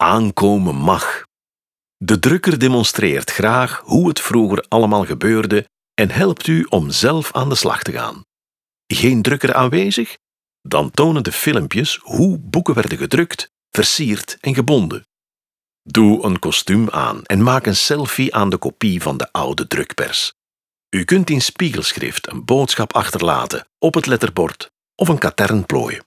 aankomen mag. De drukker demonstreert graag hoe het vroeger allemaal gebeurde en helpt u om zelf aan de slag te gaan. Geen drukker aanwezig? Dan tonen de filmpjes hoe boeken werden gedrukt, versierd en gebonden. Doe een kostuum aan en maak een selfie aan de kopie van de oude drukpers. U kunt in spiegelschrift een boodschap achterlaten op het letterbord of een katern plooien.